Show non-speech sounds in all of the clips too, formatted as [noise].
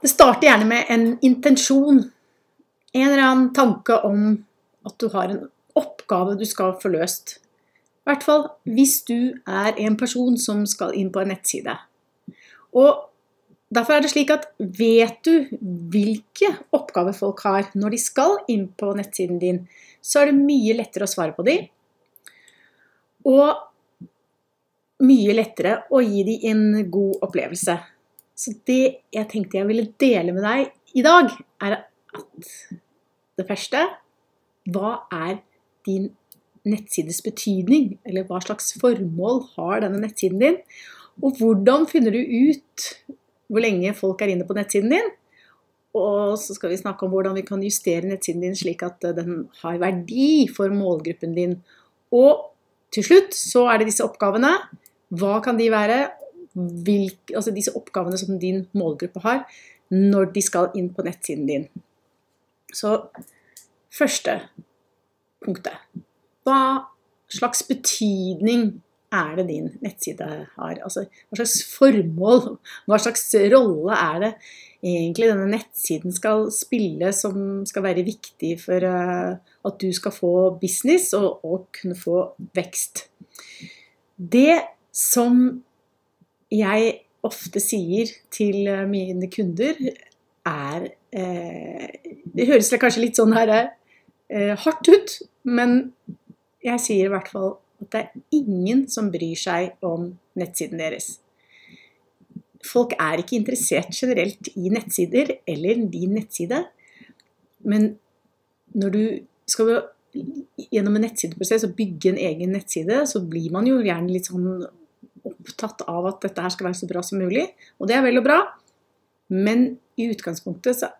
Det starter gjerne med en intensjon. En eller annen tanke om at du har en oppgave du skal få løst. I hvert fall hvis du er en person som skal inn på en nettside. Og Derfor er det slik at vet du hvilke oppgaver folk har når de skal inn på nettsiden din, så er det mye lettere å svare på dem. Og mye lettere å gi dem en god opplevelse. Så det jeg tenkte jeg ville dele med deg i dag, er at det første Hva er din nettsides betydning? Eller hva slags formål har denne nettsiden din? Og hvordan finner du ut hvor lenge folk er inne på nettsiden din? Og så skal vi snakke om hvordan vi kan justere nettsiden din slik at den har verdi for målgruppen din. Og til slutt så er det disse oppgavene. Hva kan de være? Hvilke, altså disse oppgavene som din målgruppe har, når de skal inn på nettsiden din. Så første punktet. Hva slags betydning er det din nettside har? Altså, hva slags formål, hva slags rolle er det egentlig denne nettsiden skal spille som skal være viktig for uh, at du skal få business og, og kunne få vekst? Det som jeg ofte sier til eh, mine kunder, er eh, Det høres kanskje litt sånn her, eh, hardt ut, men jeg sier i hvert fall at det er ingen som bryr seg om nettsiden deres. Folk er ikke interessert generelt i nettsider eller din nettside, men når du skal gjennom en nettsideprosess og bygge en egen nettside, så blir man jo gjerne litt sånn opptatt av at dette her skal være så bra som mulig. Og det er vel og bra, men i utgangspunktet så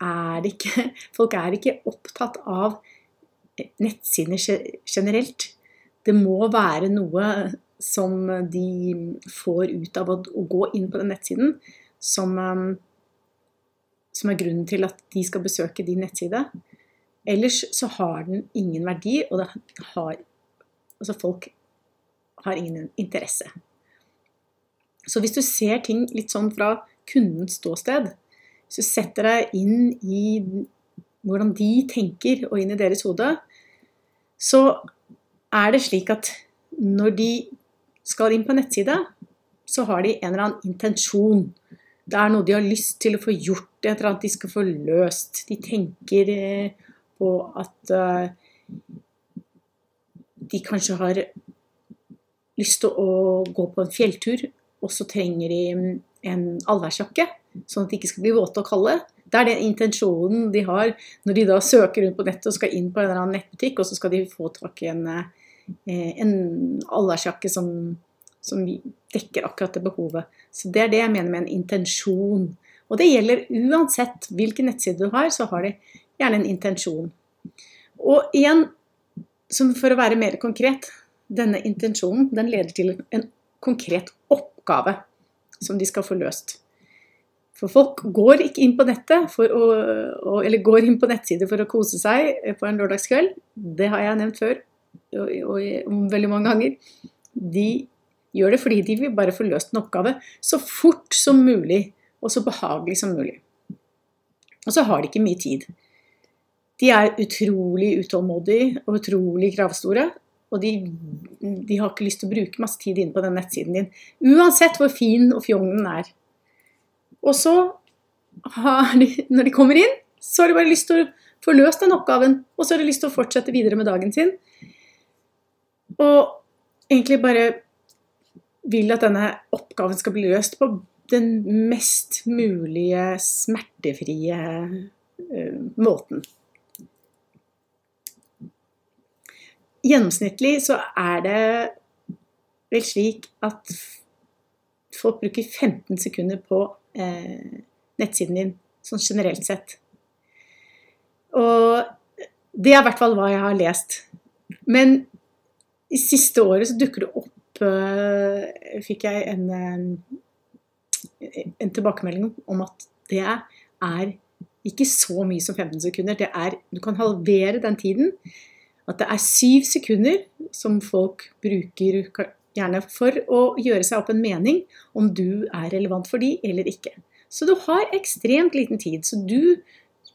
er det ikke [laughs] Folk er ikke opptatt av nettsider generelt. Det må være noe som de får ut av å gå inn på den nettsiden, som, um, som er grunnen til at de skal besøke din nettside. Ellers så har den ingen verdi, og det har Altså, folk har ingen interesse. Så hvis du ser ting litt sånn fra kundens ståsted, hvis du setter deg inn i hvordan de tenker og inn i deres hode, så er det slik at når de skal inn på nettside, så har de en eller annen intensjon. Det er noe de har lyst til å få gjort, et eller annet de skal få løst. De tenker eh, på at eh, de kanskje har lyst til å gå på en fjelltur og så trenger de mm, en allværsjakke, sånn at de ikke skal bli våte og kalde. Det er den intensjonen de har når de da søker rundt på nettet og skal inn på en eller annen nettbutikk, og så skal de få tak i en, eh, en allværsjakke som, som dekker akkurat det behovet. Så Det er det jeg mener med en intensjon. Og det gjelder uansett hvilken nettside du har, så har de gjerne en intensjon. Og igjen, for å være mer konkret, denne intensjonen den leder til en konkret oppgave som de skal få løst. For folk går ikke inn på nettet å, eller går inn på nettsider for å kose seg på en lørdagskveld. Det har jeg nevnt før og, og veldig mange ganger. De gjør det fordi de vil bare få løst en oppgave så fort som mulig og så behagelig som mulig. Og så har de ikke mye tid. De er utrolig utålmodige og utrolig kravstore, og de, de, har ikke lyst til å bruke masse tid inne på den nettsiden din. Uansett hvor fin og fjong den er. Og så, de, når de kommer inn, så har de bare lyst til å få løst den oppgaven. Og så har de lyst til å fortsette videre med dagen sin. Og egentlig bare vil at denne oppgaven skal bli løst på den mest mulige smertefrie uh, måten. Gjennomsnittlig så er det vel slik at folk bruker 15 sekunder på eh, nettsiden din, sånn generelt sett. Og det er i hvert fall hva jeg har lest. Men i siste året så dukker det opp eh, Fikk jeg en, eh, en tilbakemelding om at det er ikke så mye som 15 sekunder. Det er, du kan halvere den tiden at det er syv sekunder som folk bruker gjerne for å gjøre seg opp en mening om du er relevant for de eller ikke. Så du har ekstremt liten tid. Så du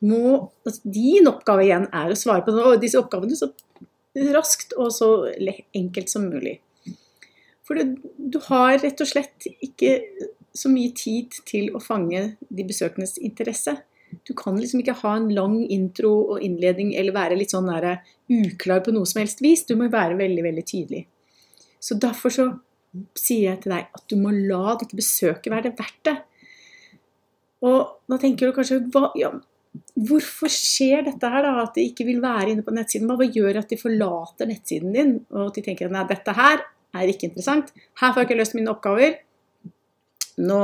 må altså Din oppgave igjen er å svare på disse oppgavene så raskt og så enkelt som mulig. For du, du har rett og slett ikke så mye tid til å fange de besøkendes interesse. Du kan liksom ikke ha en lang intro og innledning eller være litt sånn der, uklar på noe som helst vis. Du må være veldig, veldig tydelig. Så derfor så sier jeg til deg at du må la dette besøket være det verdt det. Og da tenker du kanskje hva, ja, Hvorfor skjer dette her, da? At de ikke vil være inne på nettsiden? Hva gjør at de forlater nettsiden din, og at de tenker nei, dette her er ikke interessant. Her får jeg ikke løst mine oppgaver. Nå,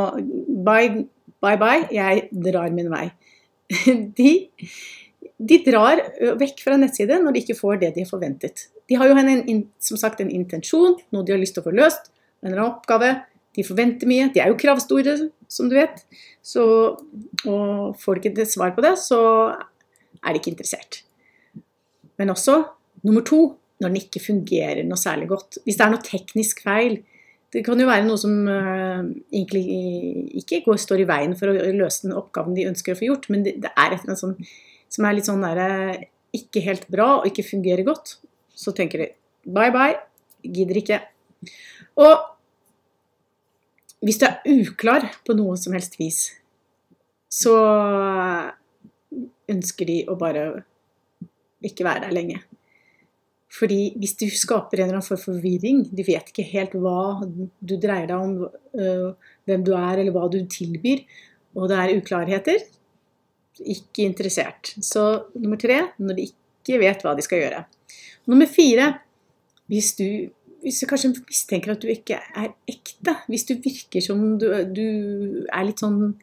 bye, bye, bye. Jeg drar min vei. [laughs] de, de, drar vekk fra nettside når de ikke får det de har forventet. De har jo en, som sagt en intensjon, noe de har lyst til å få løst, en eller annen oppgave. De forventer mye. De er jo kravstore, som du vet. Så, og får de ikke svar på det, så er de ikke interessert. Men også nummer to når den ikke fungerer noe særlig godt. Hvis det er noe teknisk feil, det kan jo være noe som uh, egentlig ikke går, står i veien for å løse den oppgaven de ønsker å få gjort, men det, det er et eller annet som, som er litt sånn der, eh, ikke helt bra og ikke fungerer godt. Så tenker de bye bye, gidder ikke. Og hvis du er uklar på noe som helst vis, så ønsker de å bare ikke være der lenge. Fordi hvis du skaper en eller annen form for forvirring, de vet ikke helt hva du dreier deg om, øh, hvem du er eller hva du tilbyr, og det er uklarheter, ikke interessert. Så nummer tre når de ikke vet hva de skal gjøre. Nummer fire hvis du, hvis du kanskje mistenker at du ikke er ekte, hvis du virker som du, du er litt sånn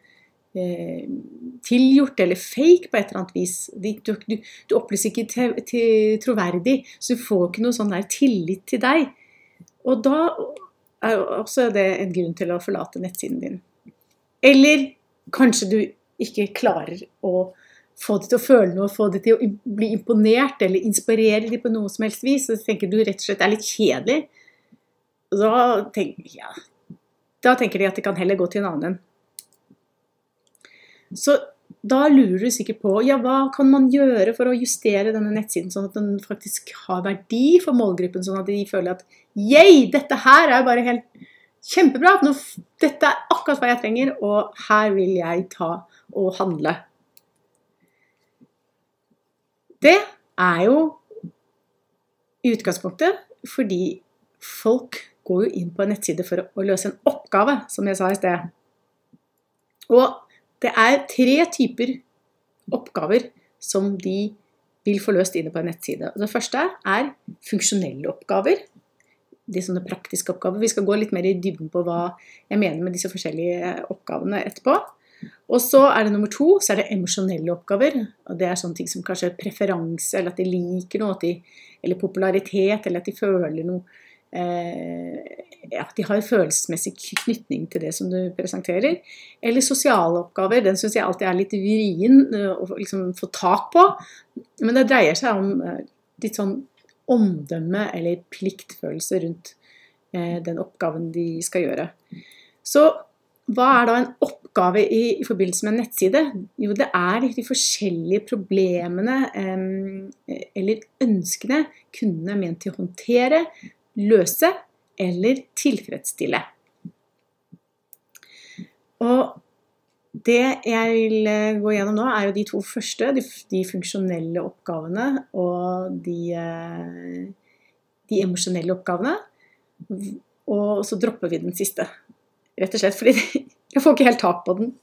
tilgjort eller fake på et eller annet vis. Du, du, du opplyser ikke til, til troverdig, så du får ikke noe sånn der tillit til deg. Og da er også det en grunn til å forlate nettsiden din. Eller kanskje du ikke klarer å få det til å føle noe, få det til å bli imponert eller inspirere dem på noe som helst vis. Så tenker du rett og slett er litt kjedelig. Da tenker, ja, da tenker de at de kan heller gå til en annen. Så da lurer du sikkert på ja, hva kan man gjøre for å justere denne nettsiden sånn at den faktisk har verdi for målgruppen, sånn at de føler at yeah, dette her er bare helt kjempebra. Nå, dette er akkurat hva jeg trenger, og her vil jeg ta og handle. Det er jo i utgangspunktet fordi folk går jo inn på en nettside for å løse en oppgave, som jeg sa i sted. Og det er tre typer oppgaver som de vil få løst inne på en nettside. Det første er funksjonelle oppgaver. De sånne praktiske oppgaver. Vi skal gå litt mer i dybden på hva jeg mener med disse forskjellige oppgavene etterpå. Og så er det nummer to, så er det emosjonelle oppgaver. og Det er sånne ting som kanskje preferanse, eller at de liker noe, de, eller popularitet, eller at de føler noe eh, ja, de har følelsesmessig knytning til det som du presenterer. Eller sosiale oppgaver. Den syns jeg alltid er litt vrien eh, å liksom få tak på. Men det dreier seg om eh, litt sånn omdømme eller pliktfølelse rundt eh, den oppgaven de skal gjøre. Så hva er da en oppgave i, i, forbindelse med en nettside? Jo, det er de forskjellige problemene eller ønskene kundene er ment til å håndtere, løse eller tilfredsstille. Og det jeg vil eh, gå gjennom nå, er jo de to første, de, funksjonelle oppgavene og de, eh, de emosjonelle oppgavene. Og så dropper vi den siste. Rett og slett fordi [laughs] jeg får ikke helt tak på den.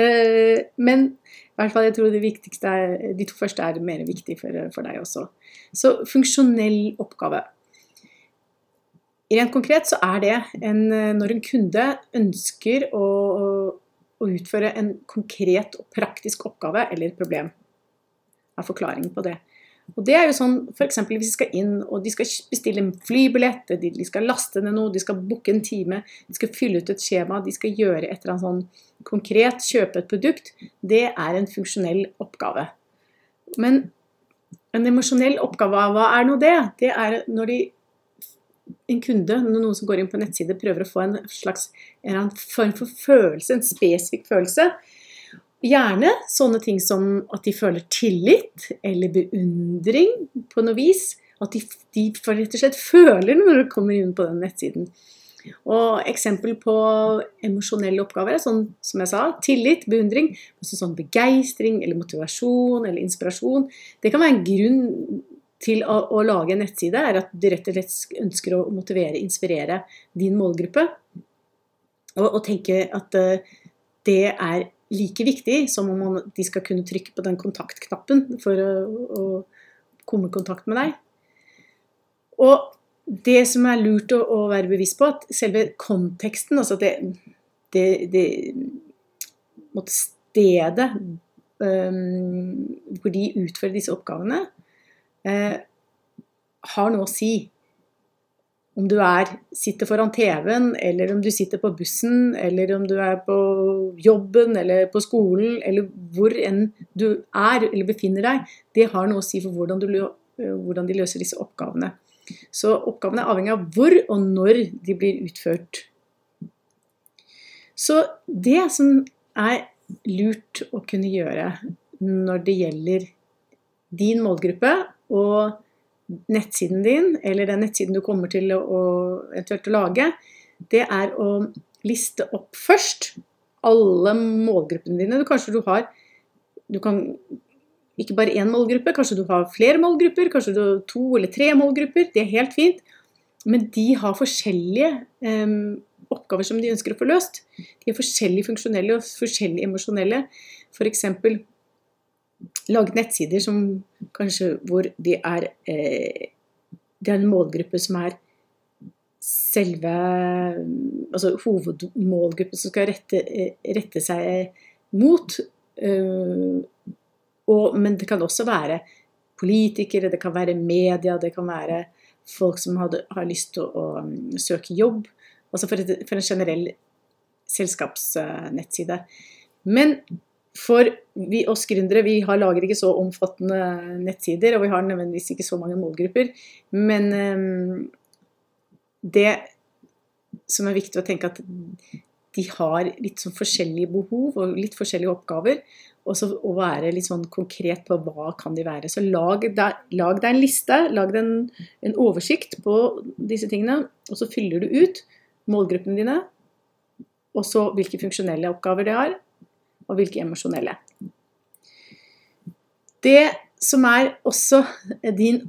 Eh, men i hvert fall jeg tror det er, de to første er mer viktig for, for deg også. Så funksjonell oppgave. Rent konkret så er det en, eh, når en kunde ønsker å, å, utføre en konkret og praktisk oppgave eller problem. Er forklaringen på det. Og det er jo sånn f.eks. hvis de skal inn og de skal bestille en flybillett, de skal laste ned noe, de skal booke en time, de skal fylle ut et skjema, de skal gjøre et eller annet sånn konkret, kjøpe et produkt, det er en funksjonell oppgave. Men en emosjonell oppgave, hva er nå det? Det er når de en kunde, noen som går inn på en nettside, prøver å få en slags en form for følelse, en spesifikk følelse. Gjerne sånne ting som at de føler tillit eller beundring på noe vis. At de, de rett og slett føler noe når de kommer inn på den nettsiden. Og eksempel på emosjonelle oppgaver er sånn som jeg sa, tillit, beundring, sånn begeistring eller motivasjon eller inspirasjon. Det kan være en grunn til å, å, lage en nettside, er at du rett og slett ønsker å motivere, inspirere din målgruppe. Og, og tenke at uh, det er like viktig som om man, de skal kunne trykke på den kontaktknappen for å, å komme i kontakt med deg. Og det som er lurt å, å, være bevisst på, at selve konteksten, altså det, det, det stedet um, hvor de utfører disse oppgavene, eh, har noe å si. Om du er, sitter foran TV-en, eller om du sitter på bussen, eller om du er på jobben eller på skolen, eller hvor enn du er eller befinner deg, det har noe å si for hvordan, du, hvordan de løser disse oppgavene. Så oppgavene er avhengig av hvor og når de blir utført. Så det som er lurt å kunne gjøre når det gjelder din målgruppe og nettsiden din, eller den nettsiden du kommer til å eventuelt å lage, det er å liste opp først alle målgruppene dine. Kanskje du har Du kan ikke bare én målgruppe, kanskje du har flere målgrupper, kanskje du har to eller tre målgrupper. Det er helt fint. Men de har forskjellige um, oppgaver som de ønsker å få løst. De er forskjellige funksjonelle og forskjellige emosjonelle. F.eks laget nettsider som kanskje hvor de er eh, Det er en målgruppe som er selve Altså hovedmålgruppen som skal rette, eh, rette seg mot. Eh, og, men det kan også være politikere, det kan være media, det kan være folk som hadde, har lyst til å, å um, søke jobb. Altså for, et, for en generell selskapsnettside. Men for vi, oss gründere vi har, lager ikke så omfattende nettsider, og vi har nødvendigvis ikke så mange målgrupper. Men um, det som er viktig å tenke at de har litt sånn forskjellige behov og litt forskjellige oppgaver. Og så å være litt sånn konkret på hva kan de være. Så lag deg, lag deg en liste, lag deg en, en, oversikt på disse tingene. Og så fyller du ut målgruppene dine, og så hvilke funksjonelle oppgaver de har, og hvilke emosjonelle. Det som er også din,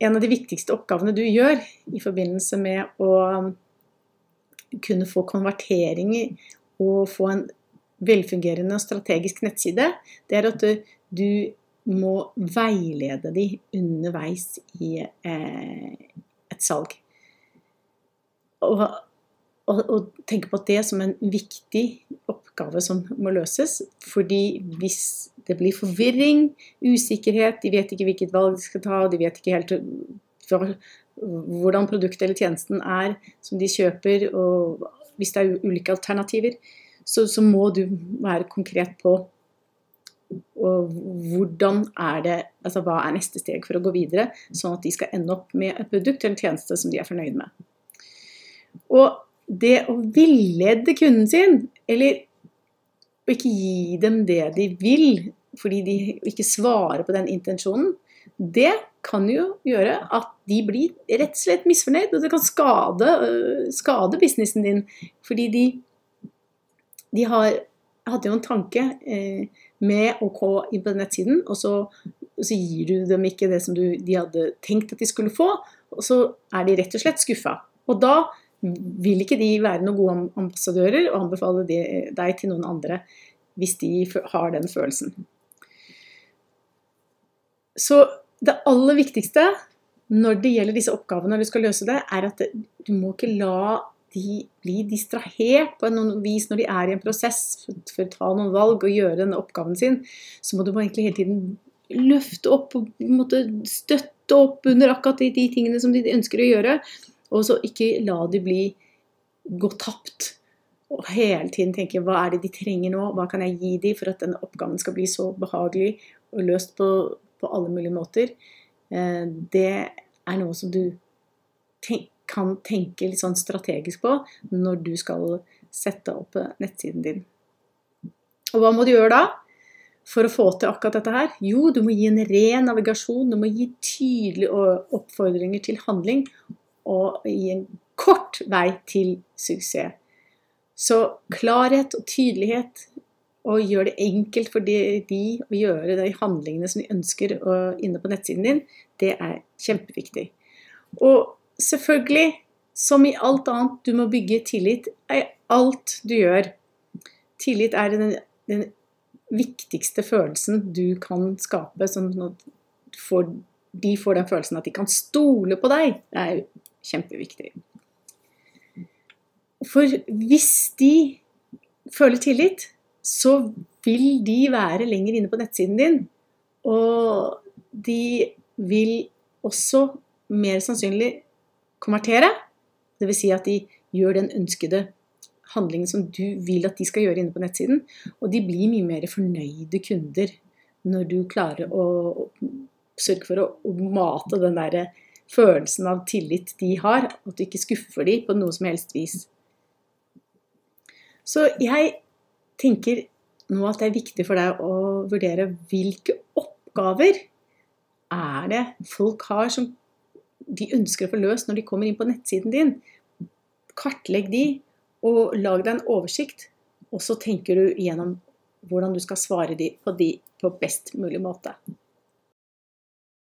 en av de viktigste oppgavene du gjør i forbindelse med å kunne få konverteringer og få en velfungerende og strategisk nettside, det er at du, må veilede de underveis i eh, et salg. Og, og, og, tenke på det som en viktig oppgave som må løses. Fordi hvis det blir forvirring, usikkerhet, de vet ikke hvilket valg de skal ta, de vet ikke helt hvordan produktet eller tjenesten er som de kjøper, og hvis det er ulike alternativer, så, så må du være konkret på og hvordan er det, altså hva er neste steg for å gå videre, sånn at de skal ende opp med et produkt eller en tjeneste som de er fornøyd med. Og det å villede kunden sin, eller og ikke gi dem det de vil, fordi de ikke svarer på den intensjonen, det kan jo gjøre at de blir rett og slett misfornøyd, og det kan skade, øh, skade businessen din. Fordi de, de har, hadde jo en tanke eh, med å gå inn på den nettsiden, og så, så, gir du dem ikke det som du, de hadde tenkt at de skulle få, og så er de rett og slett skuffa. Og da vil ikke de være noen gode ambassadører og anbefale deg til noen andre hvis de har den følelsen. Så det aller viktigste når det gjelder disse oppgavene, når du skal løse det, er at du må ikke la de bli distrahert på noen vis når de er i en prosess for å ta noen valg og gjøre denne oppgaven sin. Så må du egentlig hele tiden løfte opp og støtte opp under akkurat de, de tingene som de ønsker å gjøre. Og så ikke la de bli gå tapt. Og hele tiden tenke hva er det de trenger nå, hva kan jeg gi dem for at denne oppgaven skal bli så behagelig og løst på, på alle mulige måter. Eh, det er noe som du tenk, kan tenke litt sånn strategisk på når du skal sette opp nettsiden din. Og hva må du gjøre da for å få til akkurat dette her? Jo, du må gi en ren navigasjon. Du må gi tydelige oppfordringer til handling og gi en kort vei til suksess. Så klarhet og tydelighet og gjør det enkelt for de, å gjøre de handlingene som de ønsker inne på nettsiden din, det er kjempeviktig. Og selvfølgelig, som i alt annet, du må bygge tillit i alt du gjør. Tillit er den, den viktigste følelsen du kan skape, at får, de får den følelsen at de kan stole på deg. Det er kjempeviktig. For hvis de føler tillit, så vil de være lenger inne på nettsiden din. Og de vil også mer sannsynlig konvertere. Dvs. Si at de gjør den ønskede handlingen som du vil at de skal gjøre inne på nettsiden. Og de blir mye mer fornøyde kunder når du klarer å sørge for å mate den der følelsen av tillit de har. At du ikke skuffer dem på noe som helst vis. Så jeg tenker nå at det er viktig for deg å vurdere hvilke oppgaver er det folk har som de ønsker å få løst når de kommer inn på nettsiden din. Kartlegg de, og lag deg en oversikt. Og så tenker du gjennom hvordan du skal svare de på de på best mulig måte.